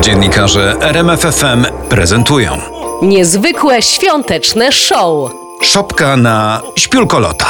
Dziennikarze RMFFM prezentują Niezwykłe świąteczne show. Szopka na śpiulkolota.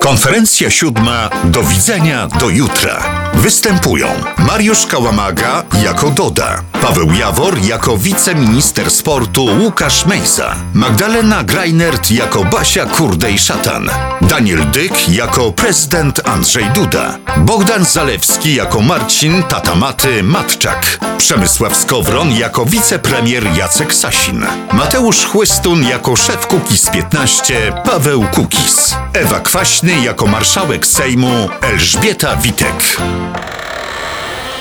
Konferencja siódma. Do widzenia do jutra. Występują Mariusz Kałamaga jako Doda, Paweł Jawor jako wiceminister sportu Łukasz Mejza, Magdalena Greinert jako Basia Kurdej-Szatan, Daniel Dyk jako prezydent Andrzej Duda, Bogdan Zalewski jako Marcin Tatamaty Matczak, Przemysław Skowron jako wicepremier Jacek Sasin, Mateusz Chłystun jako szef Kukiz 15 Paweł Kukiz, Ewa Kwaśny jako marszałek Sejmu Elżbieta Witek.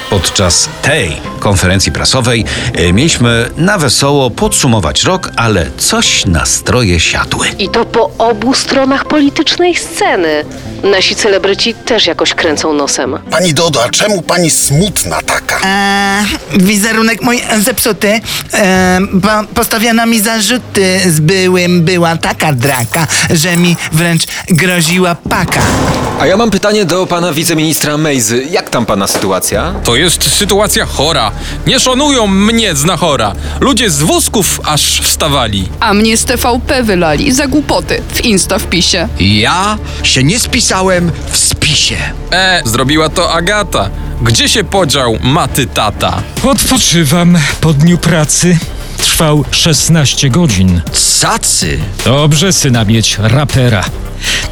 Podczas tej konferencji prasowej e, mieliśmy na wesoło podsumować rok, ale coś nastroje siadły. I to po obu stronach politycznej sceny. Nasi celebryci też jakoś kręcą nosem. Pani Dodo, a czemu pani smutna taka? Eee, wizerunek mój zepsuty. Eee, po, postawiono mi zarzuty z byłym. Była taka draka, że mi wręcz groziła paka. A ja mam pytanie do pana wiceministra Mejzy. Jak tam pana sytuacja? To jest sytuacja chora. Nie szanują mnie znachora. Ludzie z wózków aż wstawali. A mnie z TVP wylali za głupoty w Insta wpisie. Ja się nie spisałem w spisie. E, zrobiła to Agata. Gdzie się podział maty tata? Odpoczywam po dniu pracy. Trwał 16 godzin. Cacy. Dobrze syna mieć rapera.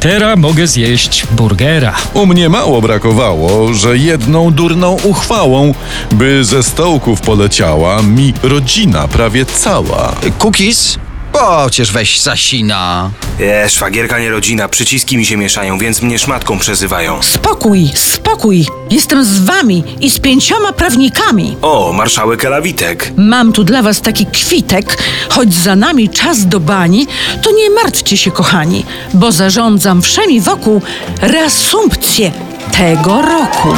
Teraz mogę zjeść burgera. U mnie mało brakowało, że jedną durną uchwałą, by ze stołków poleciała mi rodzina prawie cała. Cookies? Pocież weź Sasina. E, szwagierka nie rodzina, przyciski mi się mieszają, więc mnie szmatką przezywają. Spokój, spokój. Jestem z wami i z pięcioma prawnikami. O, marszałek Elawitek. Mam tu dla was taki kwitek, choć za nami czas do bani, to nie martwcie się, kochani, bo zarządzam wszemi wokół reasumpcję tego roku.